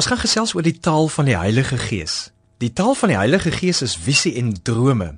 Ons gaan gesels oor die taal van die Heilige Gees. Die taal van die Heilige Gees is visie en drome.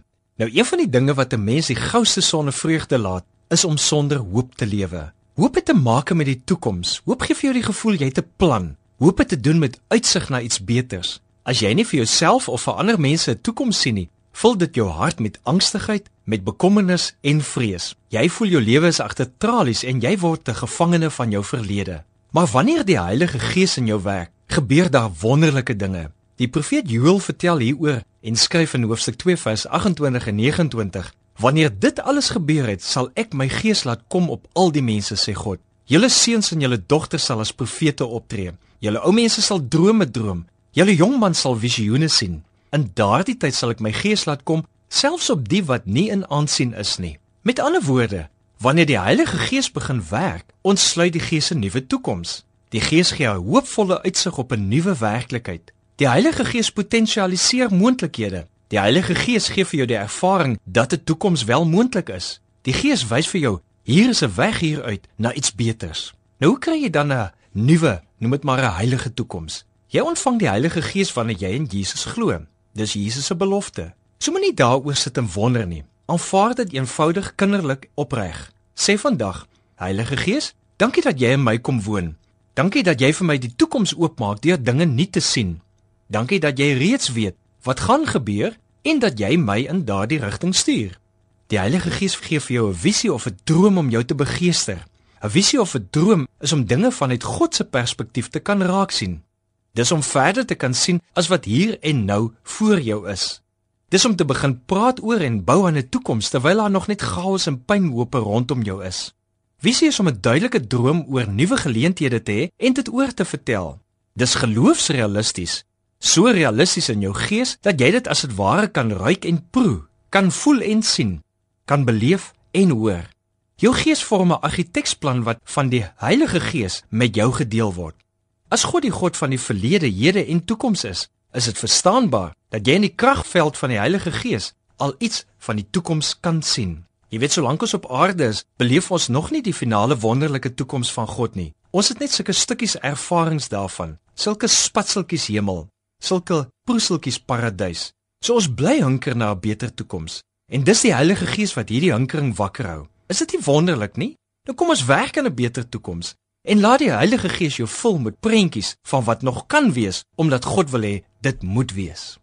Nou een van die dinge wat 'n mens die gouste sonne vreugde laat, is om sonder hoop te lewe. Hoop het te maak met die toekoms. Hoop gee vir jou die gevoel jy het 'n plan. Hoop het te doen met uitsig na iets beters. As jy nie vir jouself of vir ander mense 'n toekoms sien nie, vul dit jou hart met angstigheid, met bekommernis en vrees. Jy voel jou lewe is agter tralies en jy word 'n gevangene van jou verlede. Maar wanneer die Heilige Gees in jou werk, gebeur daar wonderlike dinge. Die profeet Joël vertel hieroor en skryf in hoofstuk 2 vers 28 en 29: Wanneer dit alles gebeur het, sal ek my gees laat kom op al die mense, sê God. Julle seuns en julle dogters sal as profete optree. Julle ou mense sal drome droom. Julle jong man sal visioene sien. In daardie tyd sal ek my gees laat kom selfs op die wat nie in aansien is nie. Met ander woorde, wanneer die Heilige Gees begin werk, ontsluit die Gees 'n nuwe toekoms. Die Gees gee 'n hoopvolle uitsig op 'n nuwe werklikheid. Die Heilige Gees potensialiseer moontlikhede. Die Heilige Gees gee vir jou die ervaring dat 'n toekoms wel moontlik is. Die Gees wys vir jou hier is 'n weg hieruit na iets beters. Nou hoe kry jy dan 'n nuwe, noem dit maar 'n heilige toekoms? Jy ontvang die Heilige Gees wanneer jy in Jesus glo. Dis Jesus se belofte. So moenie daaroor sit en wonder nie. Aanvaar dit eenvoudig kinderlik opreg. Sê vandag, Heilige Gees, dankie dat jy in my kom woon. Dankie dat jy vir my die toekoms oopmaak deur dinge nie te sien. Dankie dat jy reeds weet wat gaan gebeur en dat jy my in daardie rigting stuur. Die Heilige Gees gee vir jou 'n visie of 'n droom om jou te begeester. 'n Visie of 'n droom is om dinge vanuit God se perspektief te kan raak sien. Dis om verder te kan sien as wat hier en nou voor jou is. Dis om te begin praat oor en bou aan 'n toekoms terwyl daar nog net chaos en pynhope rondom jou is. Visie is om 'n duidelike droom oor nuwe geleenthede te hê en dit oor te vertel. Dis geloofsrealisties, so realisties in jou gees dat jy dit as dit ware kan ruik en proe, kan voel en sien, kan beleef en hoor. Jou gees vorm 'n argiteksplan wat van die Heilige Gees met jou gedeel word. As God die God van die verlede, hede en toekoms is, is dit verstaanbaar dat jy in die kragveld van die Heilige Gees al iets van die toekoms kan sien. Jy weet solank ons op aarde is, beleef ons nog nie die finale wonderlike toekoms van God nie. Ons het net sulke stukkies ervarings daarvan, sulke spatseltjies hemel, sulke proeseltjies paradys. So ons bly hunker na 'n beter toekoms. En dis die Heilige Gees wat hierdie hinkering wakker hou. Is dit nie wonderlik nie? Nou kom ons werk aan 'n beter toekoms en laat die Heilige Gees jou vul met prentjies van wat nog kan wees omdat God wil hê dit moet wees.